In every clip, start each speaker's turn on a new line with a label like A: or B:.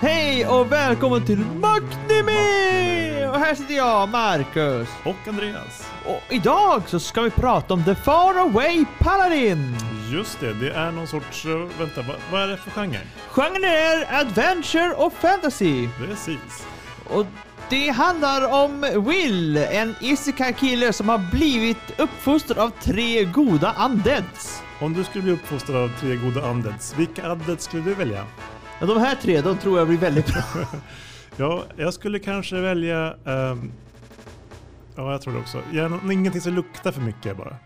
A: Hej och välkommen till Magnimi! Och här sitter jag, Marcus.
B: Och Andreas.
A: Och idag så ska vi prata om The Faraway Paladin.
B: Just det, det är någon sorts... eh, Vänta, vad, vad är det för genre?
A: Genren är adventure och fantasy.
B: Precis.
A: Och det handlar om Will, en isekai-kille som har blivit uppfostrad av tre goda undeads.
B: Om du skulle bli uppfostrad av tre goda undeads, vilka undeads skulle du välja?
A: Ja, de här tre, de tror jag blir väldigt bra.
B: Ja, jag skulle kanske välja... ehm, ja, jag tror det också. Gärna, ingenting som luktar för mycket bara.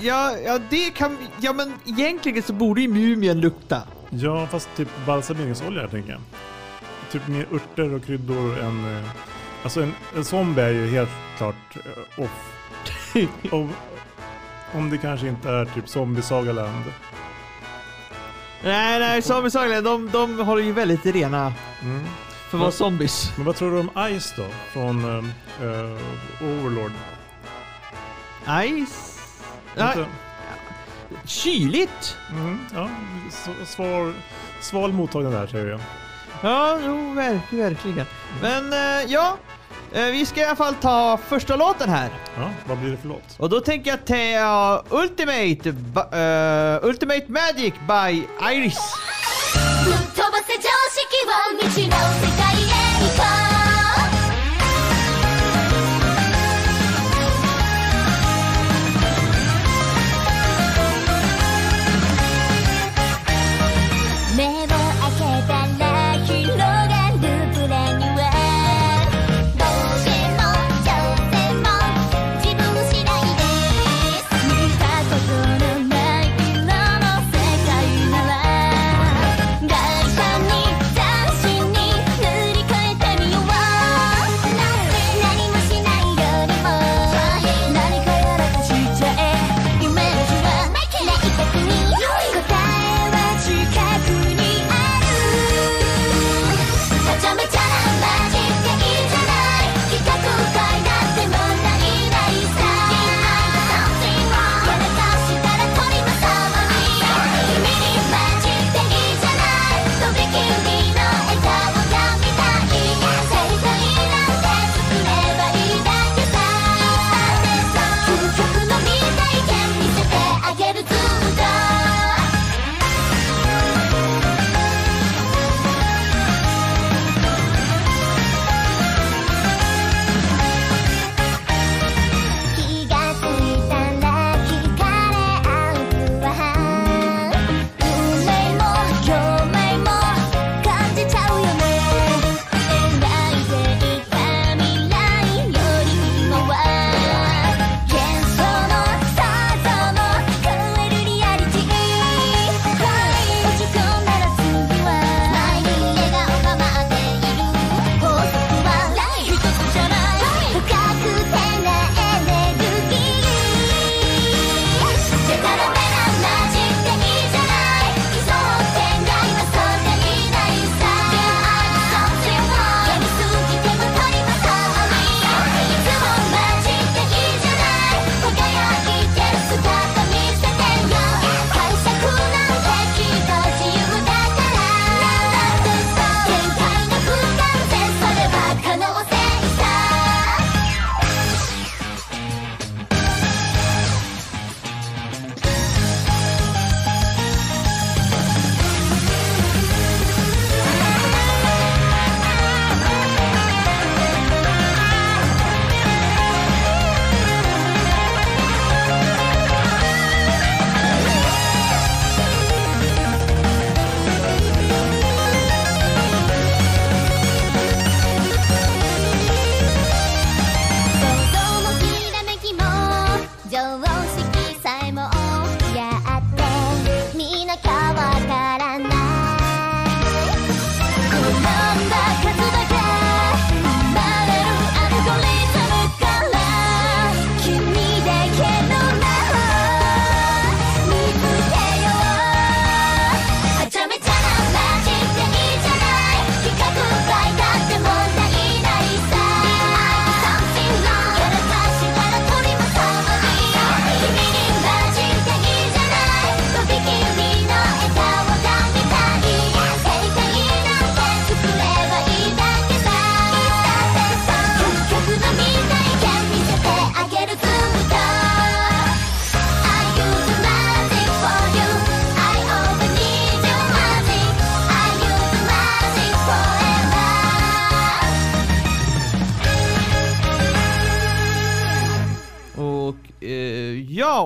A: Ja, ja det kan Ja men egentligen så borde ju mumien lukta.
B: Ja, fast typ balsameringsolja tänker jag. Typ mer örter och kryddor än... eh, Alltså en, en zombie är ju helt klart eh, off. Och, om det kanske inte är typ Zombie-Sagaland.
A: Nej, nej, zombiesagorna de, de håller ju väldigt rena
B: Mm.
A: för att vara zombies.
B: Men vad tror du om Ice då? Från eh, Overlord?
A: Ice? Ja,
B: Inte?
A: kyligt.
B: Mm, ja, sval, sval mottagning där säger jag.
A: Ja, jo, verk, verkligen. Men eh, ja, eh, vi ska i alla fall ta första låten här.
B: Ja, vad blir det för låt?
A: Och då tänker jag ta Ultimate, ba- eh, Ultimate Magic by Iris.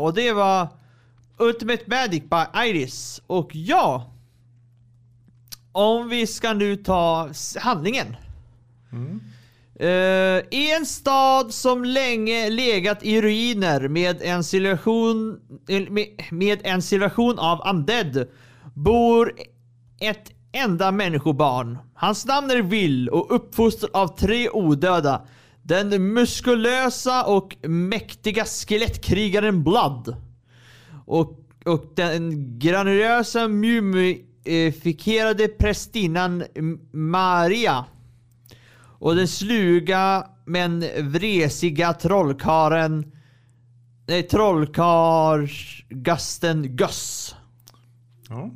A: Och det var Ultimate Magic by Iris. Och ja, om vi ska nu ta handlingen. Eh, I en stad som länge legat i ruiner med en situation, eh, med, med en situation av undead bor ett enda människobarn. Hans namn är Will och uppfostrad av tre odöda. Den muskulösa och mäktiga skelettkrigaren Blood. Och, och den granulösa mumifikerade prästinnan Maria. Och den sluga men vresiga trollkaren Nej, trollkarlsgasten Gus.
B: Ja.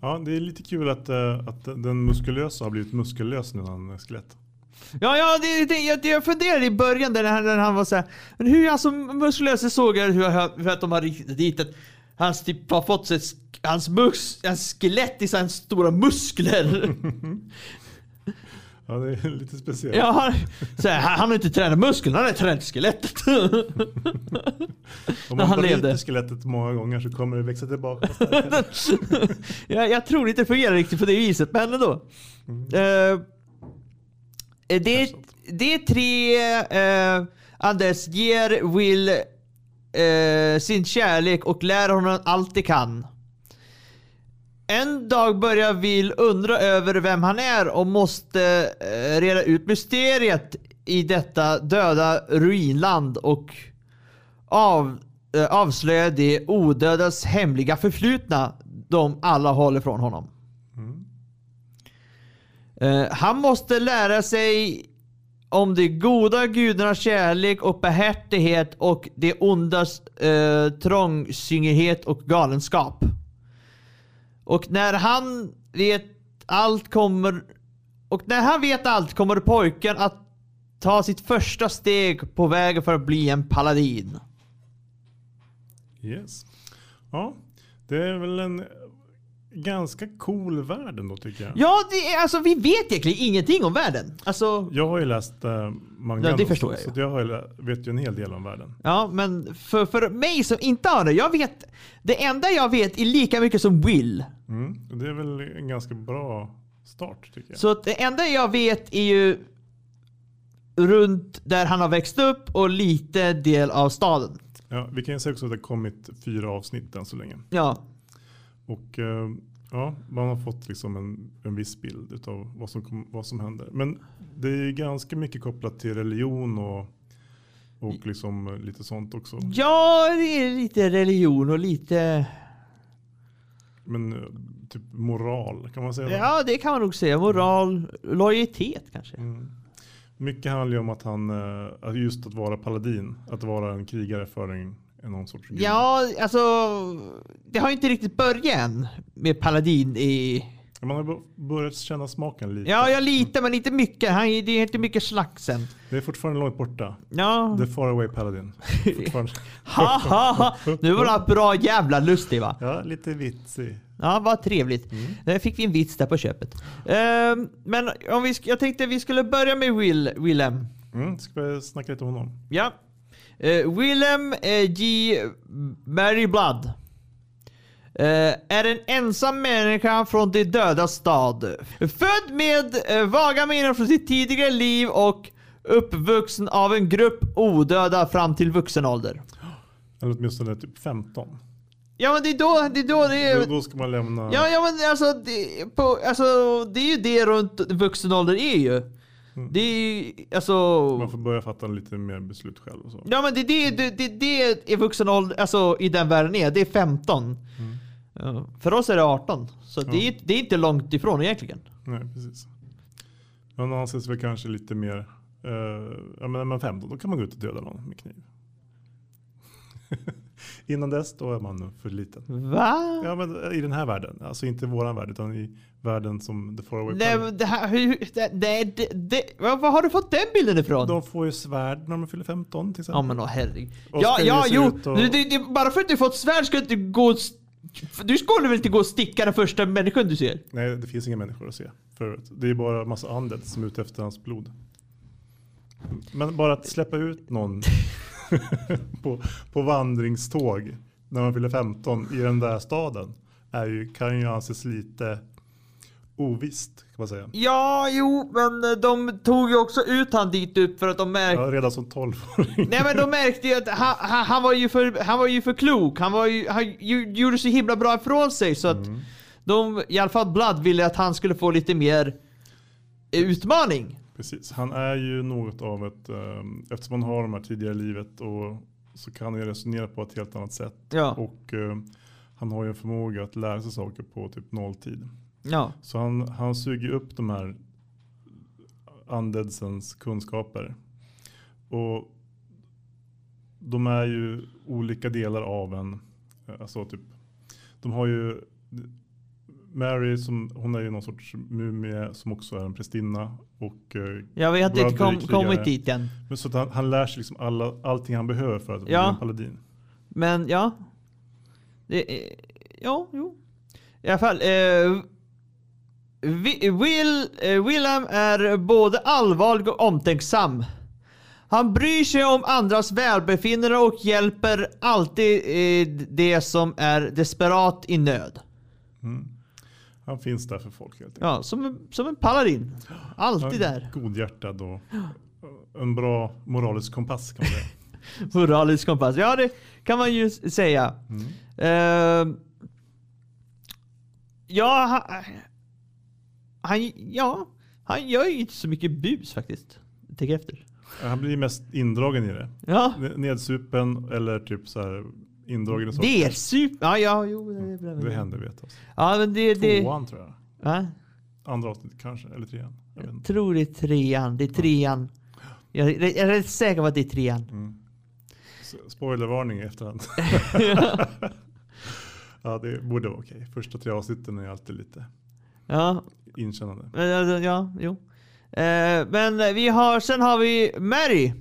B: ja, det är lite kul att, eh, att den muskulösa har blivit muskellös nu när han är skelett.
A: Ja, ja, det, det, jag, jag funderade i början där han, när han var såhär, men hur alltså muskulösa såg jag hur, hur att de har att hans typ har fått sig, hans, mus, hans skelett i sina stora muskler.
B: Ja, det är lite speciellt.
A: Ja, han, så här, han har inte tränat musklerna, han har tränat skelettet.
B: Om man
A: han levde.
B: skelettet många gånger så kommer det växa tillbaka.
A: jag, jag tror inte det fungerar riktigt på det viset, men ändå. Eh, det, det är tre... Uh, Anders ger Will eh, sin kärlek och lär honom allt de kan. En dag börjar Will undra över vem han är och måste eh, reda ut mysteriet i detta döda ruinland och av, eh, avslöja det odödas hemliga förflutna de alla håller från honom. Eh, han måste lära sig om de goda gudarnas kärlek och behärtighet och det ondas eh, trångsynthet och galenskap. Och när han vet allt kommer och när han vet allt kommer pojken att ta sitt första steg på vägen för att bli en paladin.
B: Yes. Ja, det är väl en ganska cool värld ändå tycker jag.
A: Ja, det är, alltså vi vet egentligen ingenting om världen. Alltså,
B: Jag har ju läst äh, mangan.
A: Ja, det förstår
B: så,
A: jag ju.
B: Så att jag har ju, vet ju en hel del om världen.
A: ja, men för, för mig som inte har det, jag vet, det enda jag vet är lika mycket som Will.
B: Mm. Det är väl en ganska bra start tycker jag.
A: Så det enda jag vet är ju runt där han har växt upp och lite del av staden.
B: Ja, vi kan ju säga också att det har kommit fyra avsnitt än så länge.
A: Ja,
B: Och eh, ja, man har fått liksom en, en viss bild av vad som, vad som händer. Men det är ju ganska mycket kopplat till religion och, och liksom lite sånt också.
A: ja det är lite religion och lite...
B: Men eh, typ moral, kan man säga det?
A: Ja, det kan man nog säga. Moral, lojalitet kanske.
B: Mm. Mycket handlar ju om att han, eh, just att vara paladin, att vara en krigare för en någon sorts gud.
A: Ja, alltså... Det har ju inte riktigt börjat än med Paladin i...
B: Man har börjat känna smaken lite.
A: Ja, ja lite, men inte mycket. Han, det är inte mycket slaxen.
B: Det är fortfarande långt borta.
A: Ja.
B: The far away paladin.
A: Ha, ha, ha. Nu var det bra jävla lustig va?
B: Ja, lite vitsig.
A: Ja, vad trevligt. Där fick vi en vits där på köpet. Ehm, men om vi, jag tänkte vi skulle börja med Will, Willem.
B: Mm, ska vi snacka lite om honom?
A: Ja. Uh, Willem eh, G. Mary Blood. Eh, är en ensam människa från de döda stad. Född med eh, vaga minnen från sitt tidigare liv och uppvuxen av en grupp odöda fram till vuxen ålder.
B: Eller åtminstone typ 15.
A: Ja men det är då det är, då det är
B: då ska man lämna...
A: Ja, ja men alltså det, på, alltså det är ju det runt vuxen ålder är ju. Det är alltså...
B: Man får börja fatta lite mer beslut själv och så.
A: Ja men det, det, det, det, det är vuxen ålder, alltså i den världen är. Det är 15. Ja, för oss är det 18. Så det, är, det är inte långt ifrån egentligen.
B: Nej, precis. Men anses väl kanske lite mer... Uh, ja, men när man är 15 då kan man gå ut och döda någon med kniv. Innan dess då är man för liten.
A: Va?
B: Ja men i den här världen. Alltså inte i våran värld utan i världen som The Far Away
A: Nej, men det här, hur, det, det, det, vad, vad har du fått den bilden ifrån?
B: De får ju svärd när de fyller 15 till exempel.
A: Ja men åh herregud.
B: Och
A: Ja,
B: ska
A: ja jo.
B: ut och-
A: Du, det, det, bara för att du fått svärd ska du inte gå... och Du skulle väl inte gå och sticka den första människan du ser?
B: Nej det finns inga människor att se. För det är bara en massa undead som är ute efter hans blod. Men bara att släppa ut någon på, på vandringståg när man fyller 15 i den där staden är ju, kan ju anses lite ovisst kan man säga.
A: Ja, jo, men de tog ju också ut han dit upp för att de märkte...
B: Ja, redan som 12-åring.
A: Nej men de märkte ju att han, han, han, var ju för, han var ju för klok. Han, var ju, han gjorde så himla bra ifrån sig så att de, i alla fall Blood, ville att han skulle få lite mer eh, utmaning.
B: Precis, han är ju något av ett, um, eftersom han har de här tidigare livet och så kan han ju resonera på ett helt annat sätt.
A: Ja.
B: Och eh, han har ju en förmåga att lära sig saker på typ nolltid.
A: Ja.
B: Så han, han suger upp de här undeadsens kunskaper. Och de är ju olika delar av en, eh, alltså typ, de har ju Mary som, hon är ju någon sorts mumie som också är en prästinna. Och, eh,
A: Ja, vi har inte kom, kommit dit än.
B: Men så han, han lär sig liksom alla, allting han behöver för att bli
A: Ja.
B: en paladin.
A: Men ja. Det, är- ja, jo. I alla fall. Eh, Will, eh, William är både allvarlig och omtänksam. Han bryr sig om andras välbefinnande och hjälper alltid eh, det som är desperat i nöd.
B: Han finns där för folk helt enkelt.
A: Ja, som, en- som en paladin. Alltid där.
B: Godhjärtad och en bra moralisk kompass kan man säga.
A: Moralisk kompass. Ja, det kan man ju säga. Eh, ja, han, ja, han gör ju inte så mycket bus faktiskt. Tänk efter.
B: Han blir mest indragen i det.
A: Ja,
B: Nedsupen eller typ så här indragen i saker.
A: det är super... Ja, ja, jo. Det, är bra.
B: Det händer vet jag.
A: Ja, men det... det
B: Tvåan tror jag.
A: va?
B: Andra avsnittet kanske, eller trean. Jag
A: Jag tror det är trean. Det är trean. Jag, jag är rätt säker på att det är trean.
B: S- Spoilervarning i efterhand. ja, det borde vara okej. Första tre avsnitten är alltid lite
A: Ja,
B: inkännande.
A: Ja, ja, jo. Eh, men vi har, sen har vi Mary.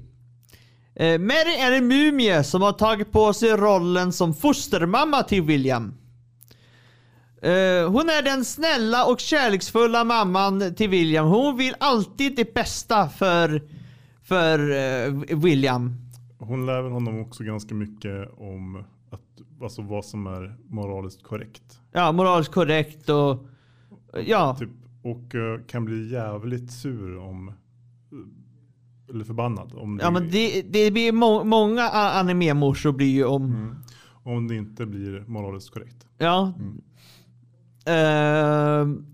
A: Eh, Mary är en mumie som har tagit på sig rollen som fostermamma till William. Eh, hon är den snälla och kärleksfulla mamman till William. Hon vill alltid det bästa för, för William.
B: Hon lär väl honom också ganska mycket om att, alltså vad som är moraliskt korrekt.
A: Ja, moraliskt korrekt och... Ja,
B: Typ, och eh, kan bli jävligt sur om, eller förbannad om,
A: ja men det, det blir må, många animemorsor blir ju om...
B: om det inte blir moraliskt korrekt.
A: Ja. Ehm,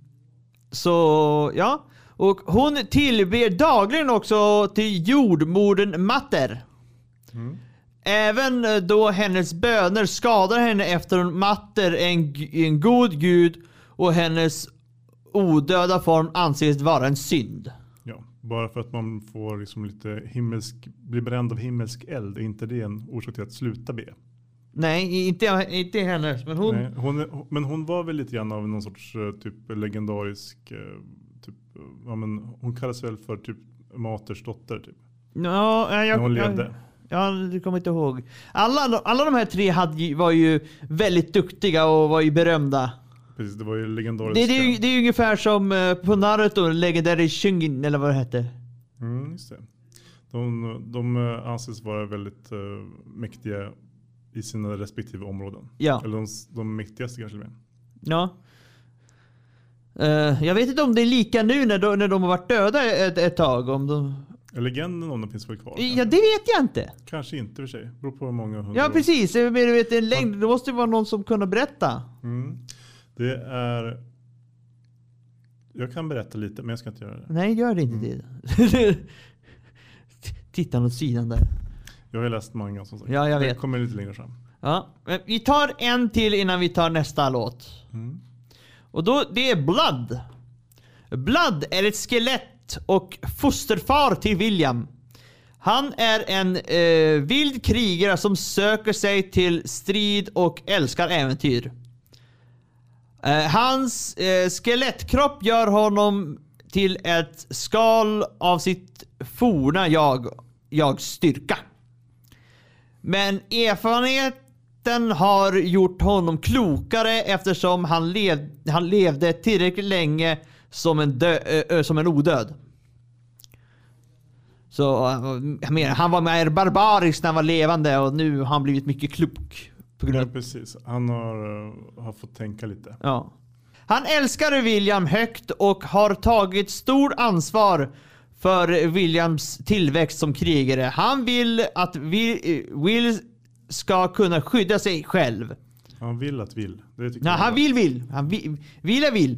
A: så ja. Och hon tillber dagligen också till jordmodern Matter. Även eh, då hennes böner skadar henne efter Matter är en, en god gud och hennes odöda form anses vara en synd.
B: Ja, bara för att man får liksom lite himmelsk, blir bränd av himmelsk eld, är inte det en orsak till att sluta be?
A: Nej, inte, inte hennes, men hon...
B: Nej, hon men hon var väl lite grann av någon sorts eh, typ legendarisk, eh, typ, eh, ja, men hon kallas väl för typ Maters dotter typ.
A: Ja, jag,
B: När hon
A: jag,
B: levde.
A: Ja, du kommer inte ihåg. Alla, alla de här tre hade, var ju väldigt duktiga och var ju berömda.
B: Precis, det var ju legendariska.
A: Det, det, är, ju- det är ju ungefär som eh, på Naruto, Legendary Shungin eller vad det hette.
B: Mm, just det. De, de eh, anses vara väldigt eh, mäktiga i sina respektive områden.
A: Ja.
B: Eller de, de mäktigaste kanske. Med.
A: Ja. Eh, jag vet inte om det är lika nu när de, när de har varit döda ett, ett tag. Om de...
B: Legenden om den finns väl kvar?
A: Ja,
B: kanske?
A: det vet jag inte.
B: Kanske inte för sig. Beror på hur många hundra
A: Ja, precis. Men du vet, en längd, det måste ju vara någon som kunna berätta.
B: Mm. Det är... Jag kan berätta lite, men jag ska inte göra det.
A: Nej, gör det inte det. Titta åt sidan där.
B: Jag har ju läst manga som sagt.
A: Ja, jag
B: Det
A: vet.
B: kommer lite längre fram.
A: Ja, vi tar en till innan vi tar nästa låt. Och då, det är Blood. Blood är ett skelett och fosterfar till William. Han är en eh, vild krigare som söker sig till strid och älskar äventyr. Eh, hans eh, skelettkropp gör honom till ett skal av sitt forna jag, jags styrka. Men erfarenheten har gjort honom klokare eftersom han, lev, han levde tillräckligt länge som en, dö, ö, ö, som en odöd. Så jag menar, han var mer barbarisk när han var levande och nu har han blivit mycket klok. På grund
B: Ja, precis. Han har, eh, har fått tänka lite.
A: ja. Han älskar William högt och har tagit stort ansvar för Williams tillväxt som krigare. Han vill att Will, eh, Will ska kunna skydda sig själv.
B: Han vill att vill. Det tycker
A: Nej,
B: jag
A: han vill vill. Han vill, vill är vill.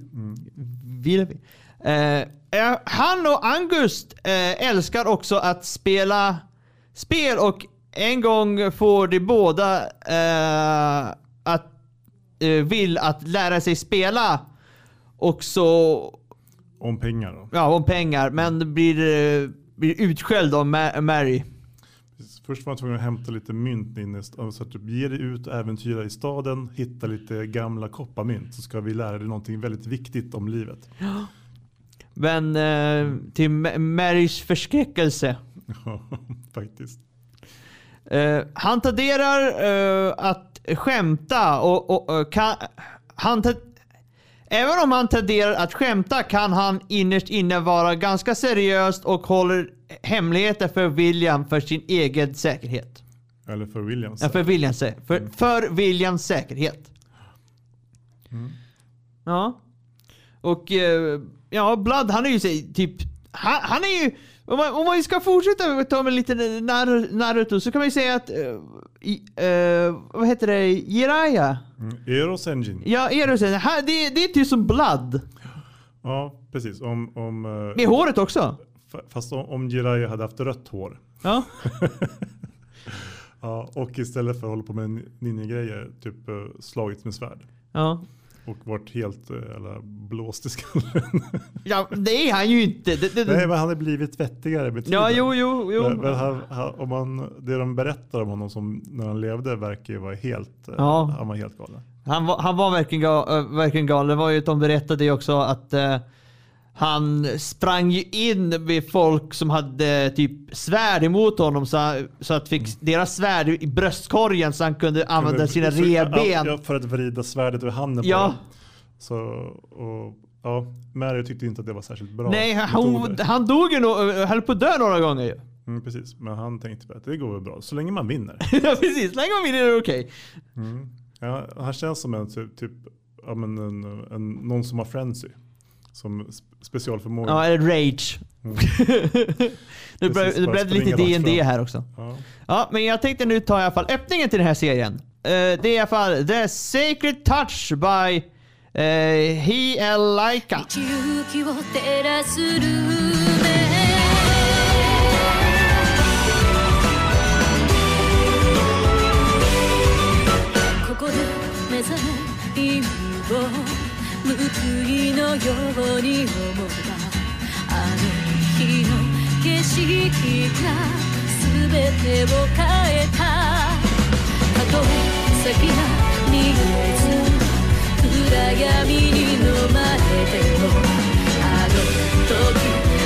A: Vill är vill. Eh, han och Angust eh, älskar också att spela spel och en gång får de båda eh, att eh, vill att lära sig spela och så.
B: Om pengar då.
A: ja, om pengar men blir, eh, blir utskälld av Ma- Mary.
B: Först var han tvungen att hämta lite mynt inne. Så att typ, ge dig ut och äventyra i staden. Hitta lite gamla kopparmynt. Så ska vi lära dig någonting väldigt viktigt om livet.
A: Men eh, till Ma- Marys förskräckelse
B: Ja, faktiskt.
A: Eh, han tenderar eh, att skämta och, och, och kan, han Även om han tenderar att skämta kan han innerst inne vara ganska seriöst och håller hemligheter för William för sin egen säkerhet.
B: Eller för Williams.
A: Ja, för, Williams, för, för Williams säkerhet. Ja. Och ja, Blood han är ju typ... Han, han är ju... Om man, om man ska fortsätta ta med lite Nar- Naruto så kan man ju säga att... i, eh, vad heter det? Jiraiya?
B: Mm. Eros Engine.
A: Ja, Erosen. Han- Det, det är typ som Blood.
B: Ja, precis. Om, om, eh,
A: Med håret också.
B: fa- fast om, om Jiraiya hade haft rött hår.
A: Ja.
B: Ja, och istället för att hålla på med ninja-grejer, typ slagits med svärd.
A: Ja.
B: Och varit helt eh, eller blåst i skallen.
A: ja, det är han ju inte. Det, det,
B: Nej, men han har blivit vettigare med tiden.
A: ja, jo, jo, jo.
B: men han, han, om man, det de berättar om honom som när han levde verkar ju vara helt, eh,
A: Ja.
B: han var helt galen.
A: Han var, han var verkligen, ga, äh, verkligen galen. Det var ju att de berättade också att eh, han sprang ju in vid folk som hade typ svärd emot honom så, så att fick deras svärd i bröstkorgen så han kunde använda
B: Kunde-
A: sina
B: så-
A: revben.
B: Ja, för att vrida svärdet ur handen
A: Ja.
B: på dem. Så, och, ja, Mary tyckte inte att det var särskilt bra
A: Nej, han, han dog ju, no, höll på att dö några gånger ju.
B: Mm, precis, men han tänkte att det går väl bra, så länge man vinner.
A: ja precis, länge man vinner är det okej.
B: Mm. Ja, han känns som en typ, typ ja, men en, en, någon som har frenzy. Som sp- specialförmåga.
A: Ja, eller rage.
B: Mm.
A: nu blev
B: Precis,
A: det blev lite D&D här också.
B: Ja.
A: Ja, men jag tänkte nu ta i alla fall öppningen till den här serien. Eh, det är i alla fall The Sacred Touch by uh, He Laika.
C: 報いのように思ったあの日の景色が全てを変えた。たとえ先が見えず暗闇に飲まれてもあの時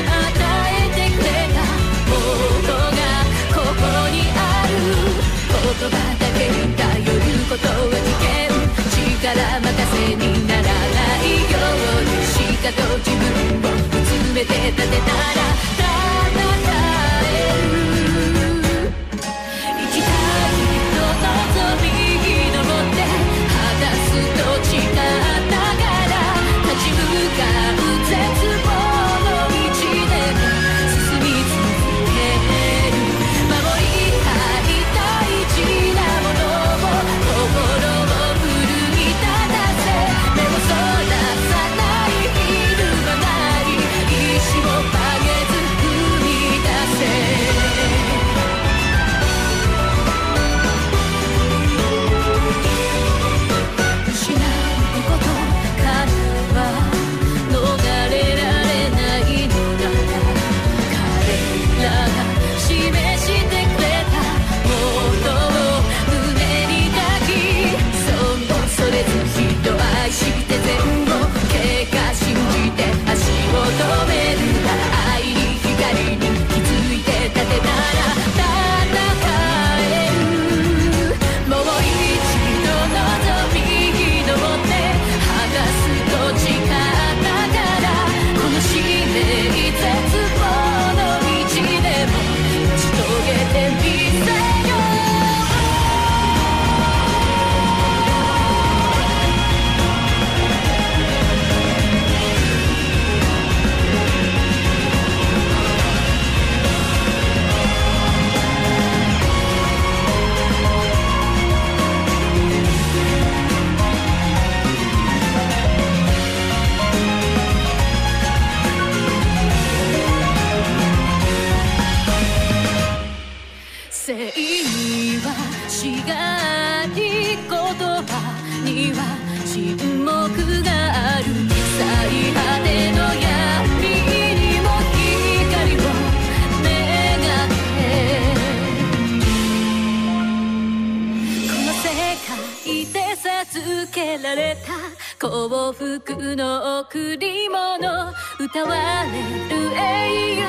C: 幸福の贈り物。歌われる英雄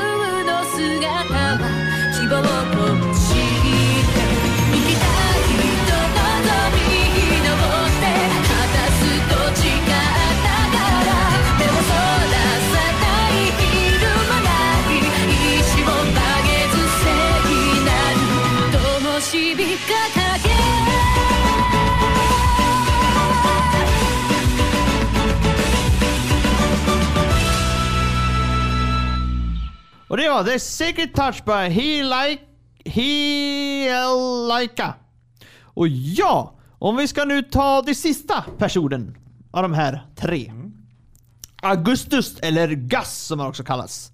C: の姿は希望と
A: Och det var The Secret Touch by He Like... He Och ja, om vi ska nu ta det sista personen av de här tre. Augustus, eller Gus som han också kallas.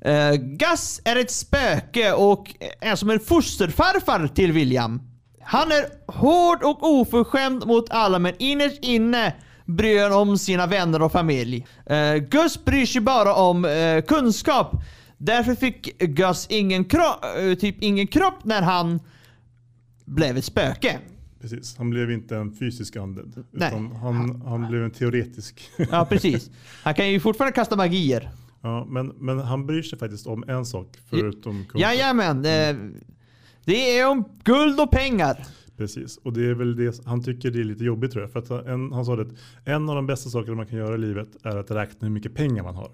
A: Eh, Gus är ett spöke och är som en fosterfarfar till William. Han är hård och oförskämd mot alla men innerst inne bryr han om sina vänner och familj. Eh, Gus bryr sig bara om eh, kunskap. Därför fick Gus ingen, kro- eh, typ ingen kropp när han blev ett spöke.
B: Precis, han blev inte en fysisk.
A: Nej.
B: Utan han, han blev en teoretisk.
A: Ja, precis. Han kan ju fortfarande kasta magier.
B: ja, men, men han bryr sig faktiskt om en sak förutom kunskap.
A: Jajamän. Eh, det är om guld och pengar.
B: Precis, och det är väl det han tycker det är lite jobbigt tror jag. För att en, han sa det att en av de bästa sakerna man kan göra i livet är att räkna hur mycket pengar man har.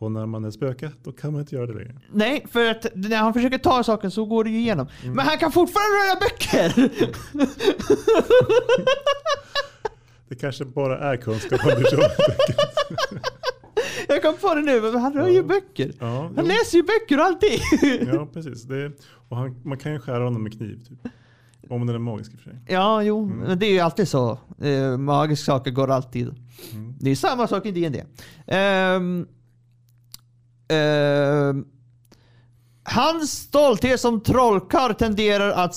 B: Och när man är spöke, då kan man inte göra det längre.
A: Nej, för att när han försöker ta saken så går det ju igenom.
B: Mm.
A: Men han kan fortfarande röra böcker!
B: Det kanske bara är kunskap han bryr sig om.
A: Jag kom på det nu, men han rör ju böcker.
B: Ja,
A: Han
B: jo.
A: läser ju böcker och allting.
B: ja precis. Det, och han, man kan ju skära honom med kniv. Typ. Om den är magisk i och för sig.
A: Ja, jo, men det är ju alltid så. Eh, magiska saker går alltid.
B: Mm.
A: Det är samma sak i D&D. Ehm, ehm, hans stolthet som trollkarl tenderar att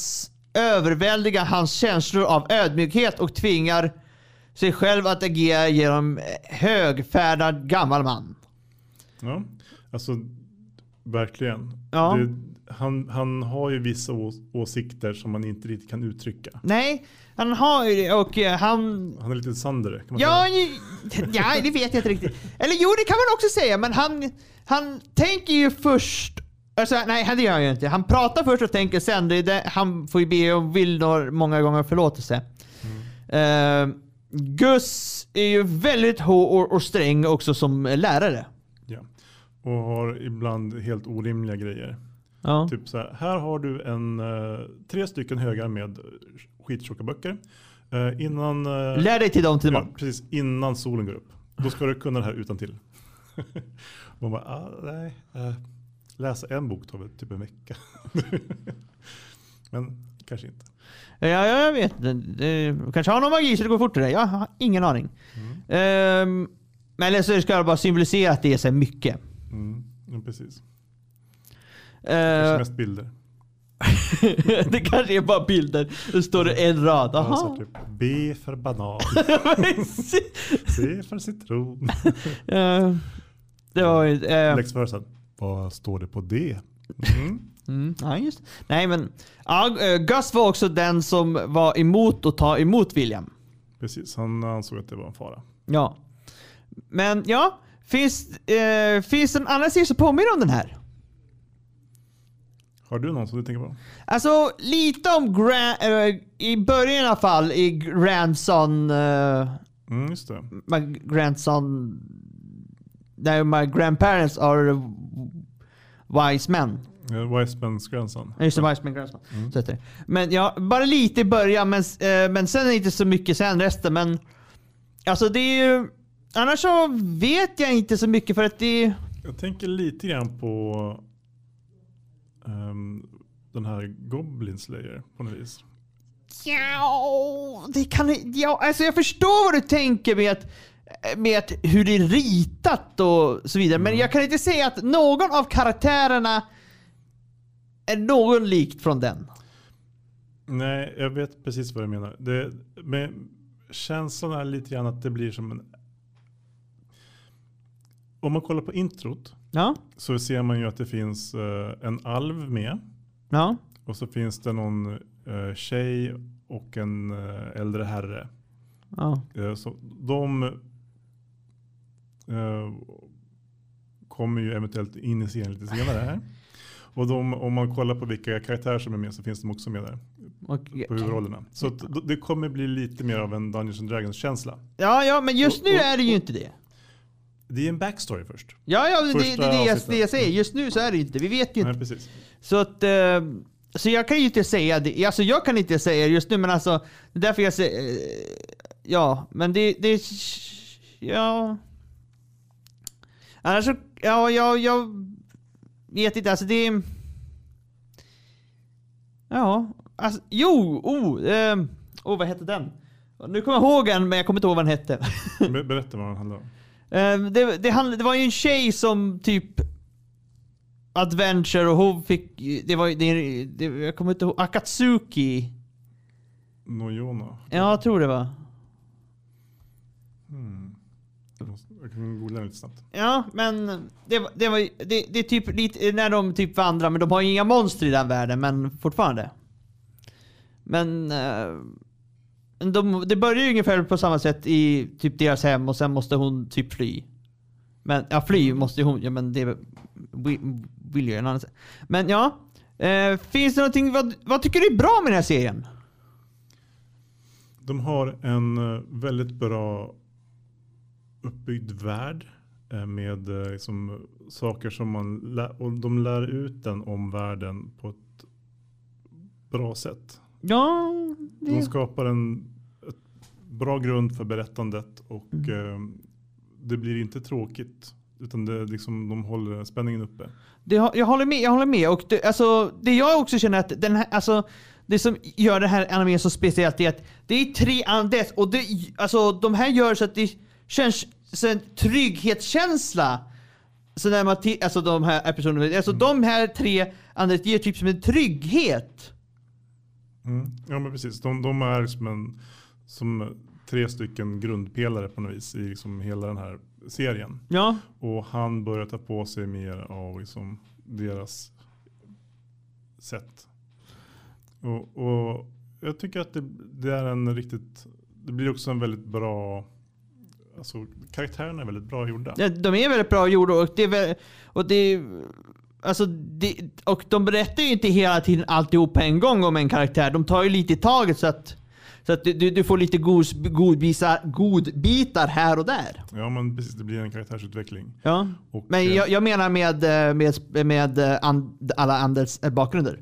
A: överväldiga hans känslor av ödmjukhet och tvingar sig själv att agera genom högfärdad gammal man.
B: Ja, alltså verkligen.
A: Ja.
B: Det, han, han har ju vissa åsikter som man inte riktigt kan uttrycka.
A: Nej, han har ju det och eh, han
B: Han är lite Sandere kan man
A: Ja,
B: säga.
A: ja, det vet jag inte riktigt. Eller jo, det kan man också säga, men han, han tänker ju först... Alltså, nej, det gör han ju inte. Han pratar först och tänker sen. Det det, han får ju be om några- många gånger förlåtelse. Eh, Gus är ju väldigt hård och sträng också som lärare.
B: Ja. Och har ibland helt orimliga grejer.
A: Ja.
B: Typ så här, här har du en, eh, tre stycken högar med skittjocka böcker. Eh, innan, eh,
A: Lär dig till dem till
B: ja, precis innan solen går upp. Då ska du kunna det här utan till. Man bara, ah, nej. läsa en bok tar väl typ en vecka. Men kanske inte.
A: Ja, ja, jag vet. Det, det, kanske har någon magi så det går fortare. Jag har ingen aning. Ehm, men eller så ska jag bara symbolisera att det är så mycket.
B: Mm, ja, precis.
A: Eh,
B: Kanske mest bilder.
A: det kanske är bara bilder. Det står det en rad.
B: Ja,
A: Aha.
B: här typ, B för banan, C för citron.
A: Eh, det var ju... eh,
B: Lex Versa. Vad står det på D? Mm.
A: mm, ja, just. Nej men, ja, eh, Gus var också den som var emot att ta emot William.
B: Precis, han ansåg att det var en fara.
A: Ja. Men ja, finns, eh, finns en annan serie som påminner om den här?
B: Har du någon som du tänker på?
A: Alltså lite om Gra- eh, i början i alla fall i Grandson, uh,
B: Mm, just det.
A: my grandson, där my grandparents are wise men.
B: Eh, Wisemans grandson.
A: Ja, Just det, wise men grandson. Så heter det. Men ja, bara lite i början men, eh, men sen inte så mycket sen resten. Men alltså det är ju, annars så vet jag inte så mycket för att det är
B: Jag tänker lite grann på ehm, den här Goblin Slayer på något vis.
A: Ja, det kan... Ja, alltså jag förstår vad du tänker med att, med att hur det är ritat och så vidare. Men jag kan inte säga att någon av karaktärerna är någon likt från den.
B: Nej, jag vet precis vad du menar. Det, men känslan är lite grann att det blir som en... Om man kollar på introt
A: Ja,
B: så ser man ju att det finns eh, en alv med.
A: ja,
B: Och så finns det någon eh, tjej och en eh, äldre herre.
A: ja.
B: Så de kommer ju eventuellt in i serien lite senare här. Och de, om man kollar på vilka karaktärer som är med så finns de också med där
A: Och,
B: på huvudrollerna. Så det kommer bli lite mer av en Dungeons and Dragons känsla.
A: ja, ja, men just
B: Och-
A: nu
B: och-
A: är det ju inte det.
B: Det är en backstory först.
A: Ja, ja, det, det, det, är det, jag, det jag säger. Just nu så är det inte. Vi vet ju
B: Nej,
A: inte.
B: precis.
A: Så att... Eh, så jag kan ju inte säga det. Alltså jag kan inte säga det just nu, men alltså... Det är därför jag säger... Eh, ja, men det... det ja... Annars så... Ja, jag, jag vet inte. Alltså det... Ja, alltså... Jo! Oh! Eh, oh, vad hette den? Nu kommer jag ihåg den, men jag kommer inte ihåg vad den hette.
B: Ber- Berätta vad den handlar om.
A: Eh, det, det, handl- det var ju en tjej som typ Adventure och hon fick, det var det, det, jag kommer inte ihåg, Akatsuki.
B: Nojono.
A: Ja, jag tror det var.
B: Hmm. Jag kan googla lite snabbt.
A: Ja, men det, var- det var det, det är typ lite när de typ vandrar, men de har ju inga monster i den världen, men fortfarande. Men eh, de, det börjar ju ungefär på samma sätt i typ deras hem och sen måste hon typ fly. Men ja, fly måste hon, ja men det vill, ju en annan. Men ja, eh, finns det någonting, vad, vad tycker du är bra med den här serien?
B: De har en eh, väldigt bra uppbyggd värld eh, med eh, liksom saker som man lär, och de lär ut den om världen på ett bra sätt.
A: Ja,
B: De
A: det,
B: skapar en bra grund för berättandet och
A: Mm.
B: eh, det blir inte tråkigt utan det, liksom, de håller spänningen uppe.
A: Det, jag håller med. Jag håller med. Och det, alltså, det jag också känner att den här, alltså, det som gör det här animen så speciellt är att det är tre undeath och det, alltså, de här gör så att det känns så en trygghetskänsla. Så när man alltså de här episoderna, alltså de här tre undeath ger typ som en trygghet.
B: Mm. Ja men precis, de, de är som, en, som tre stycken grundpelare på något vis i liksom hela den här serien.
A: Ja.
B: Och han börjar ta på sig mer av liksom deras sätt. Och, och jag tycker att det, det är en riktigt, det blir också en väldigt bra, alltså karaktärerna är väldigt bra gjorda.
A: Ja, De är väldigt bra gjorda och det är väl, och det Alltså, det, och de berättar ju inte hela tiden alltihop på en gång om en karaktär. De tar ju lite i taget så att, så att du, du får lite gos, godbitar, godbitar här och där.
B: Ja men precis, det blir en karaktärsutveckling.
A: Ja.
B: Och,
A: Men
B: eh,
A: jag, jag menar med, eh, med, med eh, and, alla Anders bakgrunder.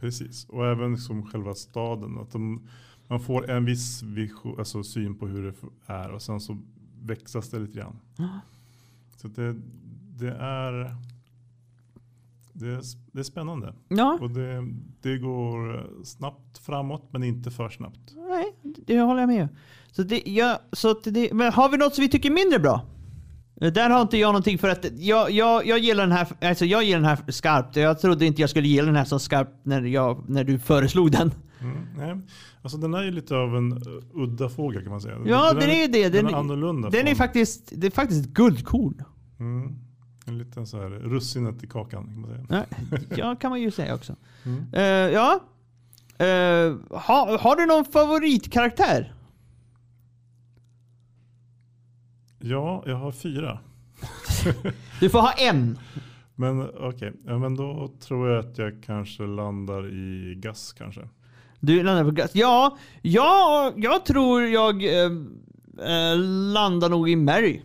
B: Precis, och även som själva staden. Att de, man får en viss vision, alltså syn på hur det är och sen så växlas det lite grann. Så att det, det, är, det, är, det är spännande.
A: Ja,
B: Och det, det går snabbt framåt men inte för snabbt.
A: nej, det håller jag med. Så det, ja, så att det, men har vi något som vi tycker är mindre bra? Där har inte jag någonting för att jag, jag, jag gillar den här, alltså jag gillar den här skarpt. Jag trodde inte jag skulle gilla den här så skarpt när, jag, när du föreslog den.
B: Mm, nej. Alltså den är ju lite av en uh, udda fågel kan man säga.
A: Ja, den är ju det.
B: Den,
A: Den-
B: är annorlunda.
A: Den är faktiskt, det är faktiskt ett guldkorn.
B: Mm, en liten så här russinet i kakan kan man säga.
A: Ja, ja, kan man ju säga också.
B: Mm.
A: Eh, ja. Eh, ha, har du någon favoritkaraktär?
B: Ja, jag har fyra.
A: Du får ha en.
B: Men okej, ja, men då tror jag att jag kanske landar i Gas kanske.
A: Du landar på gas. Ja, ja jag tror jag eh, eh, landar nog i Mary.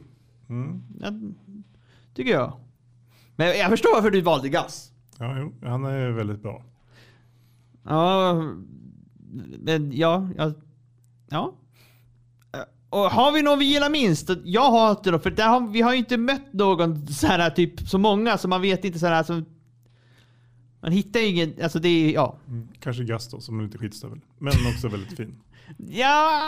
B: Mm.
A: Ja, tycker jag. Men jag förstår varför du valde gas.
B: Ja, jo, han är väldigt bra.
A: Ja, men ja, ja. ja. Och har vi någon vi gillar minst? Jag har inte någon, för där har, vi har ju inte mött någon så här typ så många så man vet inte så här som man hittar ju ingen, alltså det är, ja.
B: Mm. Kanske Gas då, som är lite skitstövel. Men också väldigt fin.
A: Ja,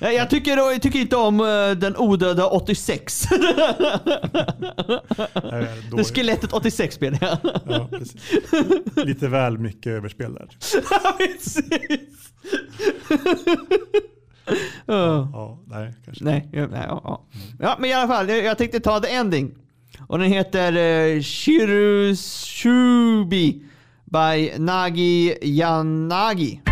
A: eh, jag, tycker, jag tycker inte om eh, den odöda 86.
B: Det
A: skelettet 86 menar jag.
B: Ja. Lite väl mycket överspel där.
A: Precis. Ja.
B: Ja, nej, kanske.
A: Nej, ja, ja, ja. ja, men i alla fall. Jag, jag tänkte ta the ending. Och den heter uh, Shirushubi by Nagi Yanagi.「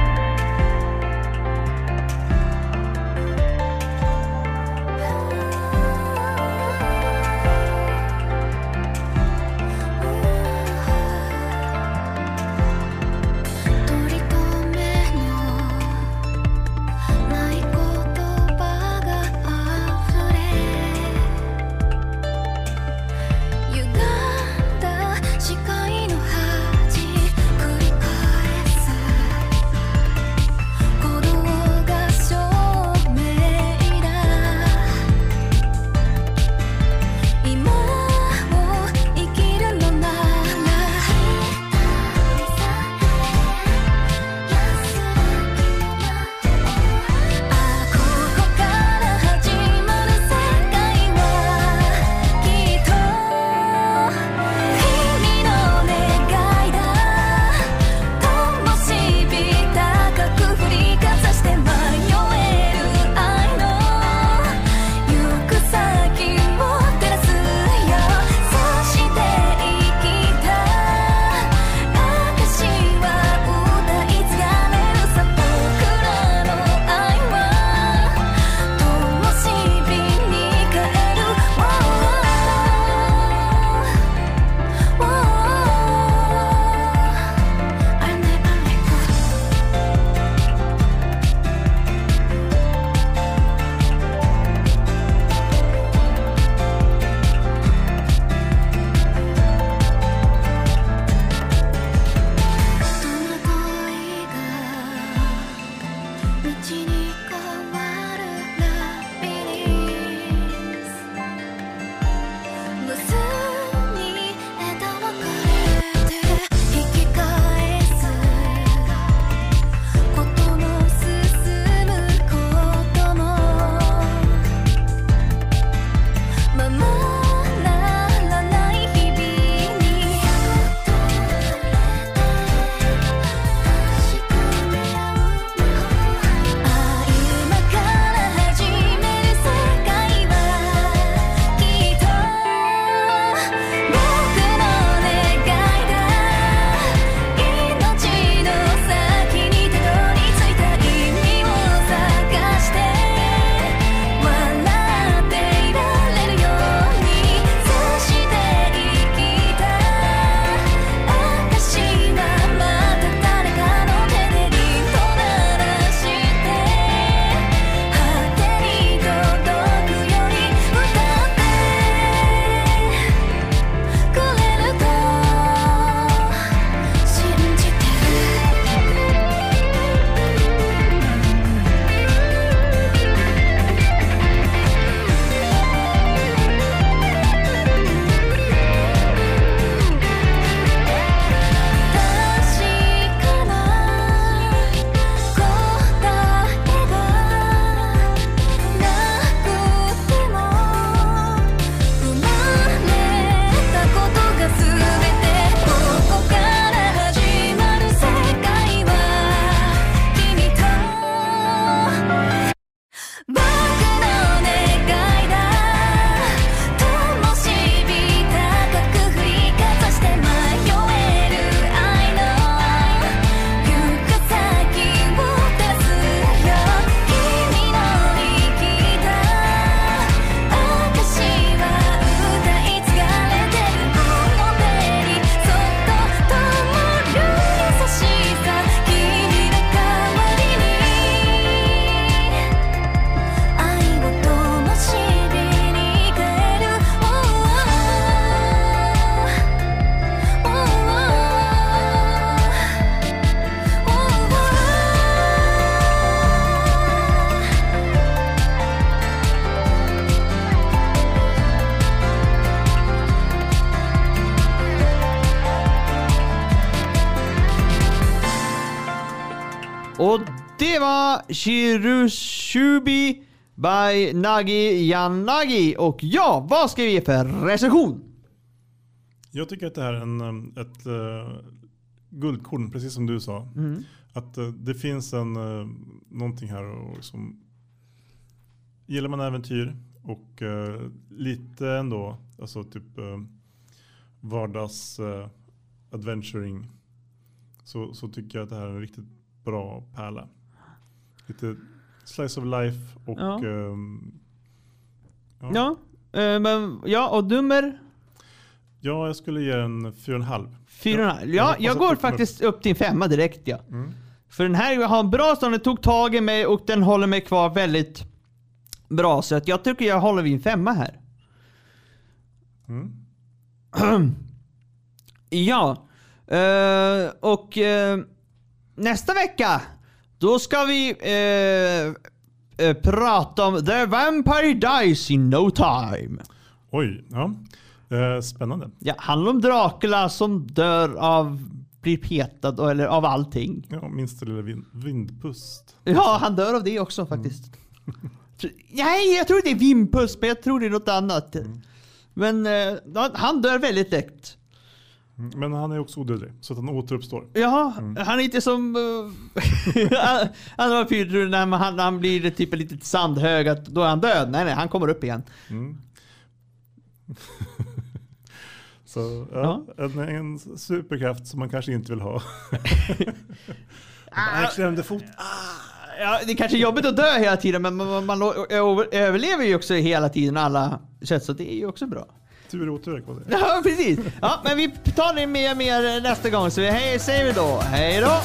A: Och det var Shirushubi by Nagi Yanagi. Och ja, vad ska vi ge för recension?
B: Jag tycker att det här är en, um, ett uh, guldkorn, precis som du sa. Att uh, det finns en, uh, någonting här och liksom, gillar man äventyr och uh, lite ändå, alltså typ uh, vardags uh, adventuring så, så tycker jag att det här är en riktigt bra pärla. Lite slice of life och
A: Ja.
B: ehm, ja.
A: Ja, eh, men ja, och nummer
B: ja, jag skulle ge en fyra och en halv.
A: fyra och en halv.
B: Jag
A: Ja,
B: hoppas
A: jag
B: att
A: går faktiskt upp till en femma direkt ja.
B: Mm.
A: För den här har en bra stund, den tog tag i mig och den håller mig kvar väldigt bra. Så att jag tycker jag håller vid en femma här.
B: Mm.
A: Ja, eh, och eh, nästa vecka då ska vi eh, eh, prata om The Vampire Dies in No Time.
B: Oj, ja. Eh, spännande.
A: Ja, handlar om Dracula som dör av, blir petad eller av allting.
B: Ja, minsta lilla vind, vindpust.
A: Ja, han dör av det också faktiskt. Tr- Nej, jag tror inte det är vimpus, men jag tror det är något annat. Men eh, han dör väldigt lätt.
B: Mm, Men han är också odödlig, så att han återuppstår.
A: Ja, han är inte som uh, andra vampyrer när man- han, han blir typ en litet sandhög, att då är han död. Nej, nej, han kommer upp igen.
B: Mm. så ja, En, en superkraft som man kanske inte vill ha. Jag klämde fot.
A: Ja, det är kanske är jobbigt att dö hela tiden, men man, man, man överlever ju också hela tiden alla sätt, så det är ju också bra.
B: Tur och otur det.
A: Ja, precis. Ja, men vi tar det mer mer nästa gång, så vi hej säger vi då. Hej då!